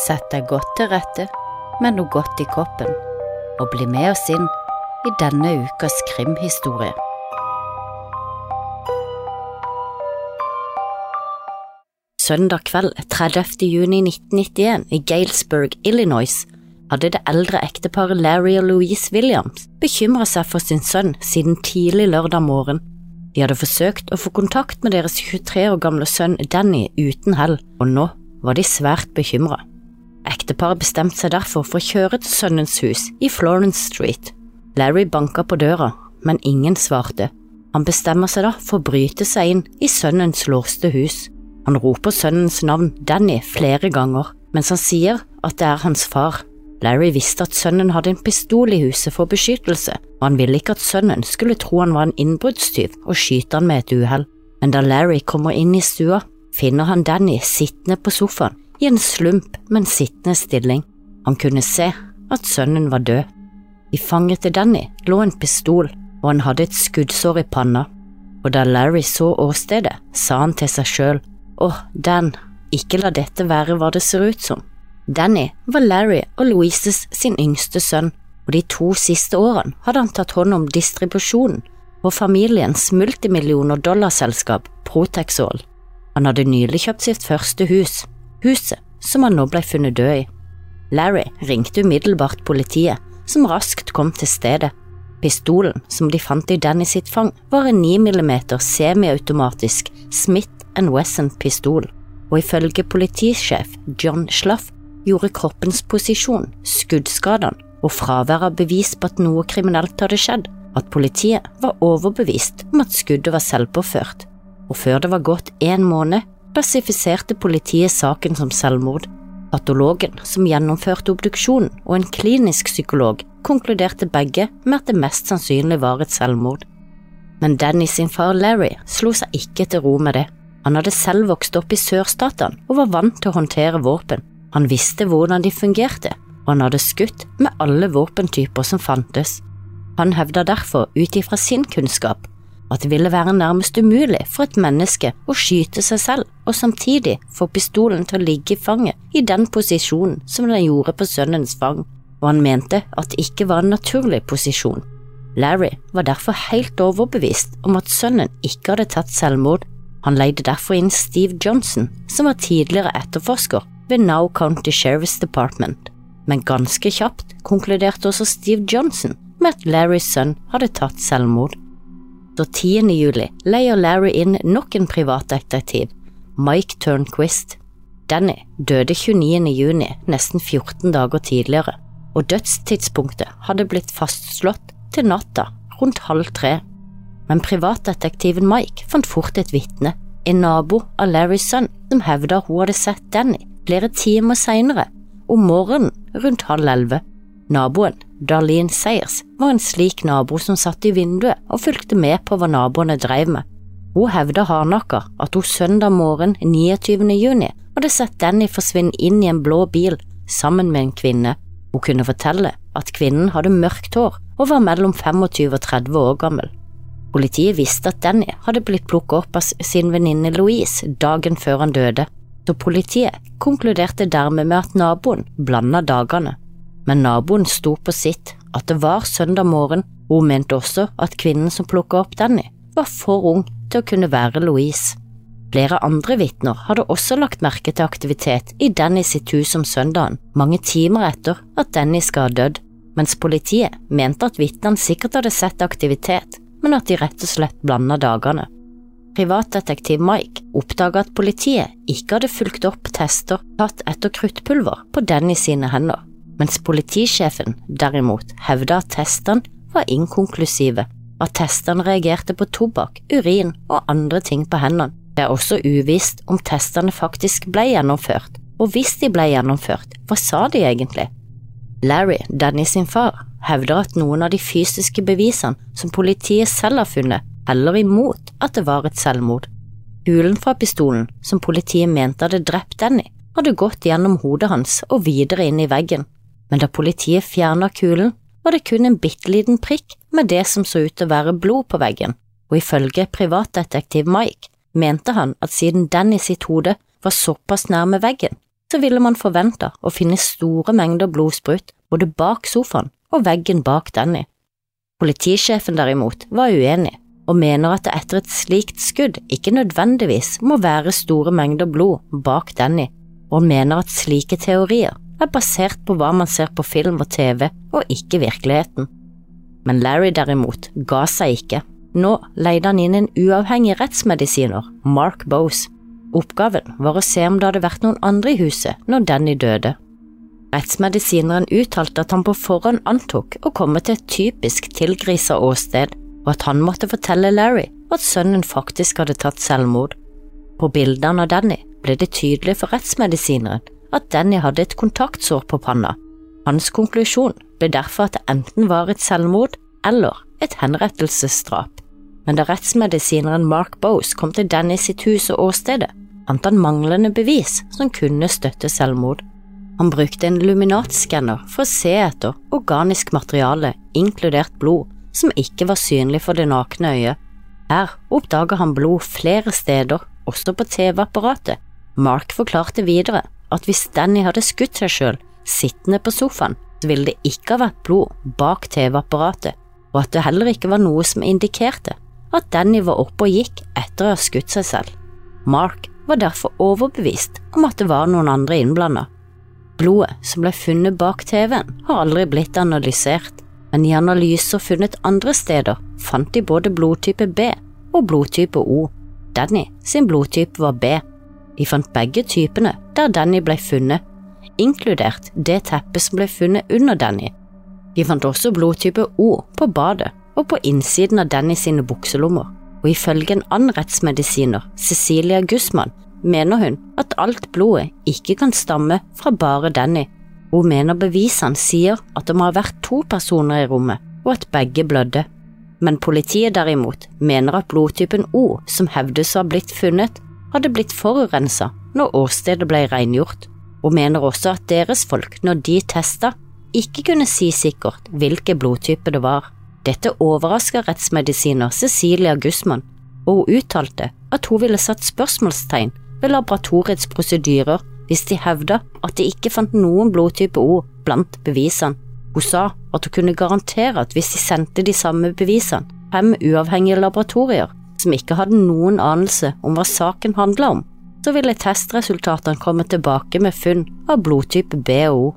Sett deg godt til rette med noe godt i koppen, og bli med oss inn i denne ukas krimhistorie. Søndag kveld 30. juni 1991 i Galesburg, Illinois, hadde det eldre ekteparet Larry og Louise Williams bekymret seg for sin sønn siden tidlig lørdag morgen. De hadde forsøkt å få kontakt med deres 23 år gamle sønn Danny uten hell, og nå var de svært bekymret. Ekteparet bestemte seg derfor for å kjøre til sønnens hus i Florence Street. Larry banka på døra, men ingen svarte. Han bestemmer seg da for å bryte seg inn i sønnens låste hus. Han roper sønnens navn Danny flere ganger, mens han sier at det er hans far. Larry visste at sønnen hadde en pistol i huset for beskyttelse, og han ville ikke at sønnen skulle tro han var en innbruddstyv og skyte han med et uhell. Men da Larry kommer inn i stua, finner han Danny sittende på sofaen i en slump, men sittende stilling. Han kunne se at sønnen var død. I fanget til Danny lå en pistol, og han hadde et skuddsår i panna. Og da Larry så åstedet, sa han til seg sjøl, åh, Dan, ikke la dette være hva det ser ut som. Danny var Larry og Louises sin yngste sønn, og de to siste årene hadde han tatt hånd om distribusjonen og familiens multimillioner dollarselskap Protexol. Han hadde nylig kjøpt sitt første hus, huset som han nå ble funnet død i. Larry ringte umiddelbart politiet, som raskt kom til stedet. Pistolen som de fant i Danny sitt fang, var en 9 mm semiautomatisk Smith Wesson-pistol, og ifølge politisjef John Schlaff gjorde kroppens posisjon, skuddskadene og fravær av bevis på at noe kriminelt hadde skjedd, at politiet var overbevist om at skuddet var selvpåført, og før det var gått en måned, klassifiserte politiet saken som selvmord. Patologen som gjennomførte obduksjonen og en klinisk psykolog konkluderte begge med at det mest sannsynlig var et selvmord. Men Danny sin far Larry slo seg ikke til ro med det. Han hadde selv vokst opp i sørstatene og var vant til å håndtere våpen, han visste hvordan de fungerte, og han hadde skutt med alle våpentyper som fantes. Han hevda derfor, ut ifra sin kunnskap, at det ville være nærmest umulig for et menneske å skyte seg selv og samtidig få pistolen til å ligge i fanget i den posisjonen som den gjorde på sønnens fang, og han mente at det ikke var en naturlig posisjon. Larry var derfor helt overbevist om at sønnen ikke hadde tatt selvmord. Han leide derfor inn Steve Johnson, som var tidligere etterforsker ved Now County Sheriff's Department, men ganske kjapt konkluderte også Steve Johnson med at Larrys sønn hadde tatt selvmord. Så 10. juli leier Larry inn nok en privatdetektiv, Mike Turnquist. Danny døde 29. juni, nesten 14 dager tidligere, og dødstidspunktet hadde blitt fastslått til natta rundt halv tre. Men privatdetektiven Mike fant fort et vitne, en nabo av Larrys sønn, som hevda hun hadde sett Danny flere timer senere, om morgenen rundt halv elleve. Naboen, Darlene Sayers, var en slik nabo som satt i vinduet og fulgte med på hva naboene drev med. Hun hevder hardnakka at hun søndag morgen 29. juni hadde sett Danny forsvinne inn i en blå bil sammen med en kvinne. Hun kunne fortelle at kvinnen hadde mørkt hår og var mellom 25 og 30 år gammel. Politiet visste at Danny hadde blitt plukket opp av sin venninne Louise dagen før han døde, så politiet konkluderte dermed med at naboen blanda dagene. Men naboen sto på sitt, at det var søndag morgen, hun mente også at kvinnen som plukka opp Danny, var for ung til å kunne være Louise. Flere andre vitner hadde også lagt merke til aktivitet i Danny sitt hus om søndagen, mange timer etter at Danny skal ha dødd, mens politiet mente at vitnene sikkert hadde sett aktivitet, men at de rett og slett blanda dagene. Privatdetektiv Mike oppdaga at politiet ikke hadde fulgt opp tester tatt etter kruttpulver på Danny sine hender, mens politisjefen derimot hevda at testene var inkonklusive, at testene reagerte på tobakk, urin og andre ting på hendene. Det er også uvisst om testene faktisk ble gjennomført, og hvis de ble gjennomført, hva sa de egentlig? Larry, Danny sin far, hevder at noen av de fysiske bevisene som politiet selv har funnet, heller imot at det var et selvmord. Hulen fra pistolen, som politiet mente hadde drept Danny, hadde gått gjennom hodet hans og videre inn i veggen, men da politiet fjerna kulen, var det kun en bitte liten prikk med det som så ut til å være blod på veggen, og ifølge privatdetektiv Mike mente han at siden Danny sitt hode var såpass nærme veggen, så ville man forvente å finne store mengder blodsprut både bak sofaen og veggen bak Danny. Politisjefen derimot var uenig, og mener at det etter et slikt skudd ikke nødvendigvis må være store mengder blod bak Danny, og mener at slike teorier er basert på hva man ser på film og TV, og ikke virkeligheten. Men Larry derimot ga seg ikke. Nå leide han inn en uavhengig rettsmedisiner, Mark Bose. Oppgaven var å se om det hadde vært noen andre i huset når Danny døde. Rettsmedisineren uttalte at han på forhånd antok å komme til et typisk tilgrisa åsted, og at han måtte fortelle Larry at sønnen faktisk hadde tatt selvmord. På bildene av Danny ble det tydelig for rettsmedisineren at Danny hadde et kontaktsår på panna. Hans konklusjon ble derfor at det enten var et selvmord eller et henrettelsesdrap. Men da rettsmedisineren Mark Bose kom til Danny sitt hus og åstedet, fant han manglende bevis som kunne støtte selvmord. Han brukte en luminatskanner for å se etter organisk materiale, inkludert blod, som ikke var synlig for det nakne øyet. Her oppdaga han blod flere steder, også på TV-apparatet. Mark forklarte videre at hvis Danny hadde skutt seg selv sittende på sofaen, så ville det ikke ha vært blod bak TV-apparatet, og at det heller ikke var noe som indikerte at Danny var oppe og gikk etter å ha skutt seg selv. Mark var derfor overbevist om at det var noen andre innblanda. Blodet som ble funnet bak TV-en, har aldri blitt analysert, men i analyser funnet andre steder fant de både blodtype B og blodtype O. Danny sin blodtype var B. De fant begge typene der Danny ble funnet, inkludert det teppet som ble funnet under Danny. De fant også blodtype O på badet og på innsiden av Danny sine bukselommer, og ifølge en annen rettsmedisiner, Cecilia Gussmann, mener hun at alt blodet ikke kan stamme fra bare Danny. Hun mener bevisene sier at det må ha vært to personer i rommet, og at begge blødde. Men politiet derimot mener at blodtypen O, som hevdes å ha blitt funnet, hadde blitt forurensa når åstedet ble rengjort, og mener også at deres folk, når de testa, ikke kunne si sikkert hvilken blodtype det var. Dette overraska rettsmedisiner Cecilia Gussmann, og hun uttalte at hun ville satt spørsmålstegn ved laboratoriets prosedyrer hvis de hevda at de ikke fant noen blodtype O blant bevisene. Hun sa at hun kunne garantere at hvis de sendte de samme bevisene, fem uavhengige laboratorier som ikke hadde noen anelse om hva saken handla om, så ville testresultatene komme tilbake med funn av blodtype B og O.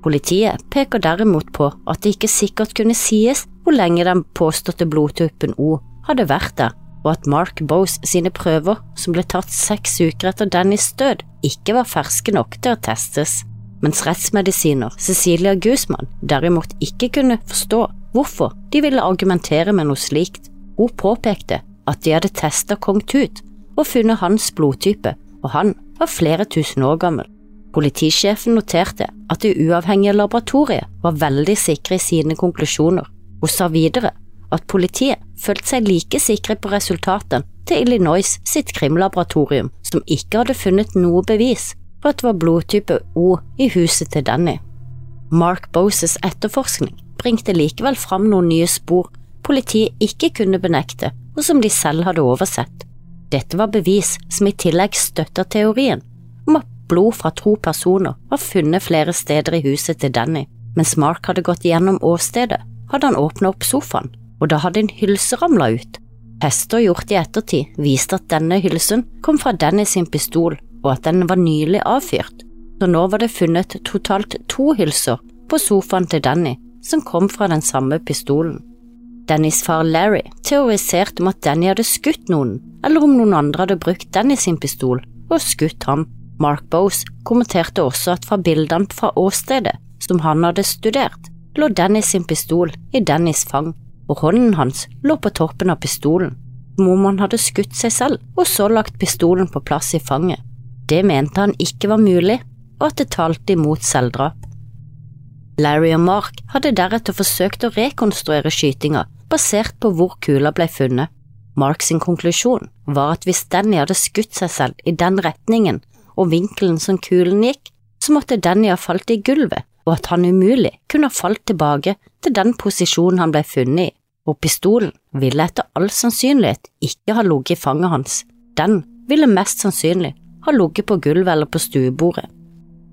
Politiet peker derimot på at det ikke sikkert kunne sies hvor lenge den påståtte blodtypen O hadde vært der, og at Mark Bose sine prøver, som ble tatt seks uker etter Dennis' død, ikke var ferske nok til å testes, mens rettsmedisiner Cecilia Guzman derimot ikke kunne forstå hvorfor de ville argumentere med noe slikt. Hun påpekte at de hadde testa kong Tut og funnet hans blodtype, og han var flere tusen år gammel. Politisjefen noterte at det uavhengige laboratoriet var veldig sikre i sine konklusjoner, og sa videre at politiet følte seg like sikre på resultatene til Illinois sitt krimlaboratorium, som ikke hadde funnet noe bevis for at det var blodtype O i huset til Danny. Mark Boses etterforskning bringte likevel fram noen nye spor politiet ikke kunne benekte, og som de selv hadde oversett. Dette var bevis som i tillegg støtta teorien om at blod fra to personer var funnet flere steder i huset til Danny. Mens Mark hadde gått gjennom åstedet, hadde han åpnet opp sofaen, og da hadde en hylse ramla ut. Tester gjort i ettertid viste at denne hylsen kom fra Danny sin pistol, og at den var nylig avfyrt, så nå var det funnet totalt to hylser på sofaen til Danny som kom fra den samme pistolen. Dannys far Larry teoriserte om at Danny hadde skutt noen, eller om noen andre hadde brukt Danny sin pistol og skutt ham. Mark Bose kommenterte også at fra bildene fra åstedet som han hadde studert, lå Danny sin pistol i Dannys fang, og hånden hans lå på toppen av pistolen, som om han hadde skutt seg selv og så lagt pistolen på plass i fanget. Det mente han ikke var mulig, og at det talte imot selvdrap. Larry og Mark hadde deretter forsøkt å rekonstruere skytinga basert på hvor kula ble funnet. Mark sin konklusjon var at hvis Danny hadde skutt seg selv i den retningen og vinkelen som kulen gikk, så måtte Danny ha falt i gulvet, og at han umulig kunne ha falt tilbake til den posisjonen han ble funnet i, og pistolen ville etter all sannsynlighet ikke ha ligget i fanget hans, den ville mest sannsynlig ha ligget på gulvet eller på stuebordet.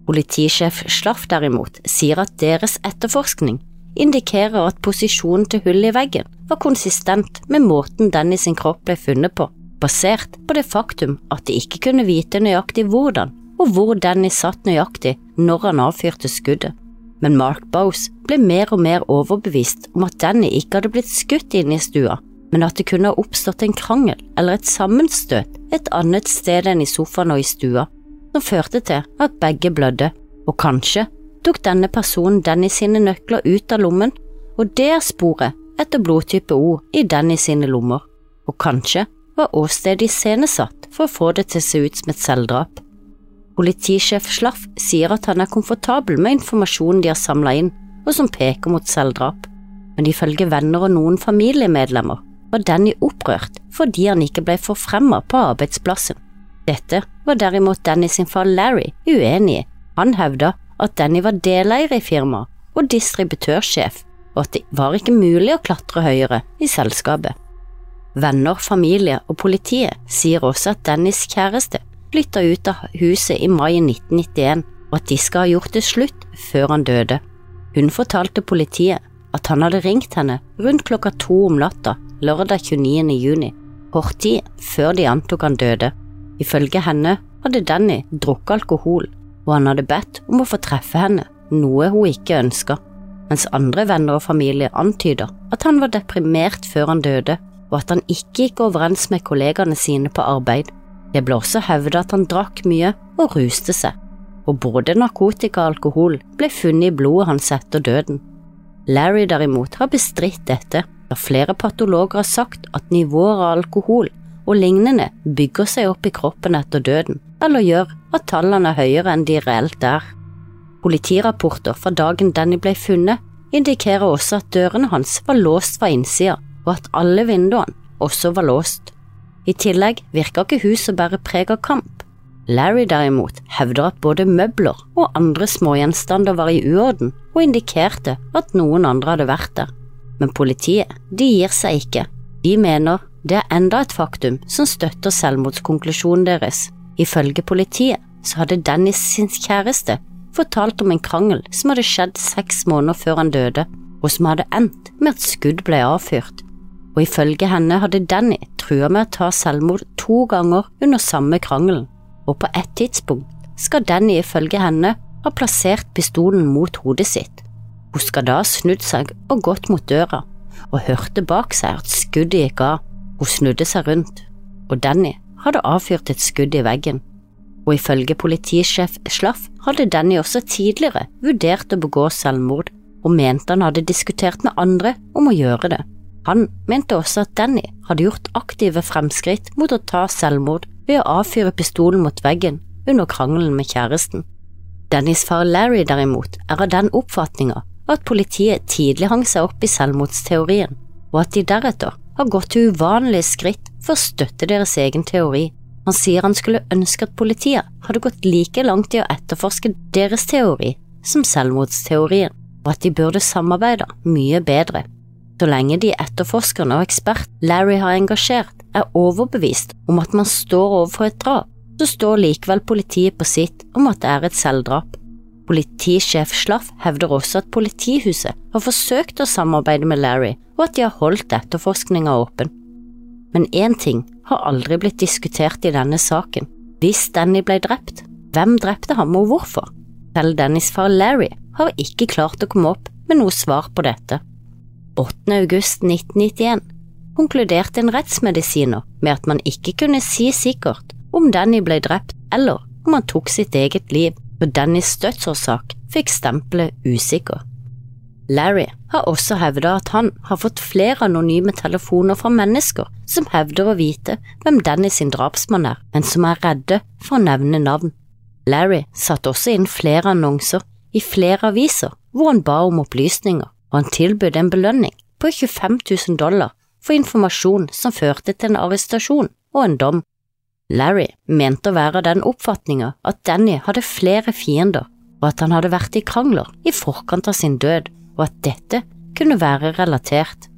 Politisjef Slaff derimot sier at deres etterforskning indikerer at posisjonen til hullet i veggen var konsistent med måten Dennis sin kropp ble funnet på, basert på det faktum at de ikke kunne vite nøyaktig hvordan og hvor Dennis satt nøyaktig når han avfyrte skuddet. Men Mark Bowes ble mer og mer overbevist om at Danny ikke hadde blitt skutt inne i stua, men at det kunne ha oppstått en krangel eller et sammenstøt et annet sted enn i sofaen og i stua, som førte til at begge blødde, og kanskje tok denne personen Dennis sine nøkler ut av lommen, og det er sporet etter blodtype O i Dennis sine lommer, og kanskje var åstedet iscenesatt for å få det til å se ut som et selvdrap. Politisjef Slaff sier at han er komfortabel med informasjonen de har samla inn, og som peker mot selvdrap, men ifølge venner og noen familiemedlemmer var Denny opprørt fordi han ikke ble forfremma på arbeidsplassen. Dette var derimot Danny sin far Larry uenig i. Han hevda at Danny var deleier i firmaet og distributørsjef, og at det var ikke mulig å klatre høyere i selskapet. Venner, familie og politiet sier også at Dannys kjæreste flytta ut av huset i mai 1991, og at de skal ha gjort det slutt før han døde. Hun fortalte politiet at han hadde ringt henne rundt klokka to om natta lørdag 29. juni, kort tid før de antok han døde. Ifølge henne hadde Danny drukket alkohol, og han hadde bedt om å få treffe henne, noe hun ikke ønska, mens andre venner og familie antyder at han var deprimert før han døde, og at han ikke gikk overens med kollegaene sine på arbeid. Det ble også hevdet at han drakk mye og ruste seg, og både narkotika og alkohol ble funnet i blodet hans etter døden. Larry derimot har bestridt dette, da flere patologer har sagt at nivåer av alkohol og lignende bygger seg opp i kroppen etter døden, eller gjør at tallene er høyere enn de reelt er. Politirapporter fra dagen Danny ble funnet, indikerer også at dørene hans var låst fra innsida, og at alle vinduene også var låst. I tillegg virker ikke huset bare preg av kamp. Larry derimot hevder at både møbler og andre smågjenstander var i uorden og indikerte at noen andre hadde vært der. Men politiet, de gir seg ikke. De mener det er enda et faktum som støtter selvmordskonklusjonen deres. Ifølge politiet så hadde Dennis sin kjæreste fortalt om en krangel som hadde skjedd seks måneder før han døde, og som hadde endt med at skudd ble avfyrt og ifølge henne hadde Danny trua med å ta selvmord to ganger under samme krangelen, og på et tidspunkt skal Danny ifølge henne ha plassert pistolen mot hodet sitt. Hun skal da ha snudd seg og gått mot døra, og hørte bak seg at skuddet gikk av. Hun snudde seg rundt, og Danny hadde avfyrt et skudd i veggen. Og ifølge politisjef Slaff hadde Danny også tidligere vurdert å begå selvmord, og mente han hadde diskutert med andre om å gjøre det. Han mente også at Danny hadde gjort aktive fremskritt mot å ta selvmord ved å avfyre pistolen mot veggen under krangelen med kjæresten. Dannys far Larry derimot er av den oppfatninga at politiet tidlig hang seg opp i selvmordsteorien, og at de deretter har gått til uvanlige skritt for å støtte deres egen teori. Han sier han skulle ønske at politiet hadde gått like langt i å etterforske deres teori som selvmordsteorien, og at de burde samarbeide mye bedre så lenge de etterforskerne og ekspert Larry har engasjert, er overbevist om at man står overfor et drap, så står likevel politiet på sitt om at det er et selvdrap. Politisjef Slaff hevder også at politihuset har forsøkt å samarbeide med Larry, og at de har holdt etterforskninga åpen. Men én ting har aldri blitt diskutert i denne saken. Hvis Danny ble drept, hvem drepte ham og hvorfor? Selv Dannys far Larry har ikke klart å komme opp med noe svar på dette. 8. august 1991 konkluderte en rettsmedisiner med at man ikke kunne si sikkert om Danny ble drept eller om han tok sitt eget liv, og Dannys dødsårsak fikk stempelet usikker. Larry har også hevdet at han har fått flere anonyme telefoner fra mennesker som hevder å vite hvem Danny sin drapsmann er, men som er redde for å nevne navn. Larry satte også inn flere annonser i flere aviser hvor han ba om opplysninger, og han tilbød en belønning på 25 000 dollar for informasjon som førte til en arrestasjon og en dom. Larry mente å være av den oppfatninga at Danny hadde flere fiender, og at han hadde vært i krangler i forkant av sin død, og at dette kunne være relatert.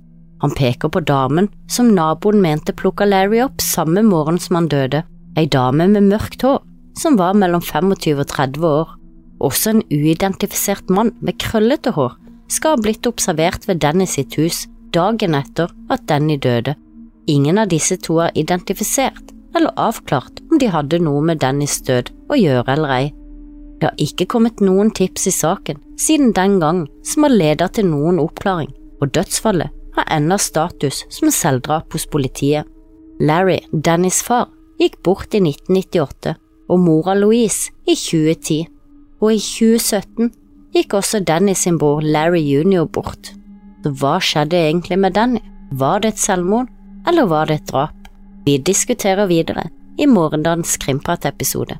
Han peker på damen som naboen mente plukka Larry opp samme morgen som han døde, ei dame med mørkt hår som var mellom 25 og 30 år. Også en uidentifisert mann med krøllete hår skal ha blitt observert ved Dennis sitt hus dagen etter at Danny døde. Ingen av disse to er identifisert eller avklart om de hadde noe med Dannys død å gjøre eller ei. Det har ikke kommet noen tips i saken siden den gang som har ledet til noen oppklaring, og dødsfallet har ennå status som selvdrap hos politiet. Larry, Dannys far, gikk bort i 1998, og mora Louise i 2010, og i 2017 gikk også Danny sin bror Larry jr. bort. Så hva skjedde egentlig med Danny? Var det et selvmord, eller var det et drap? Vi diskuterer videre i morgendagens Krimprat-episode.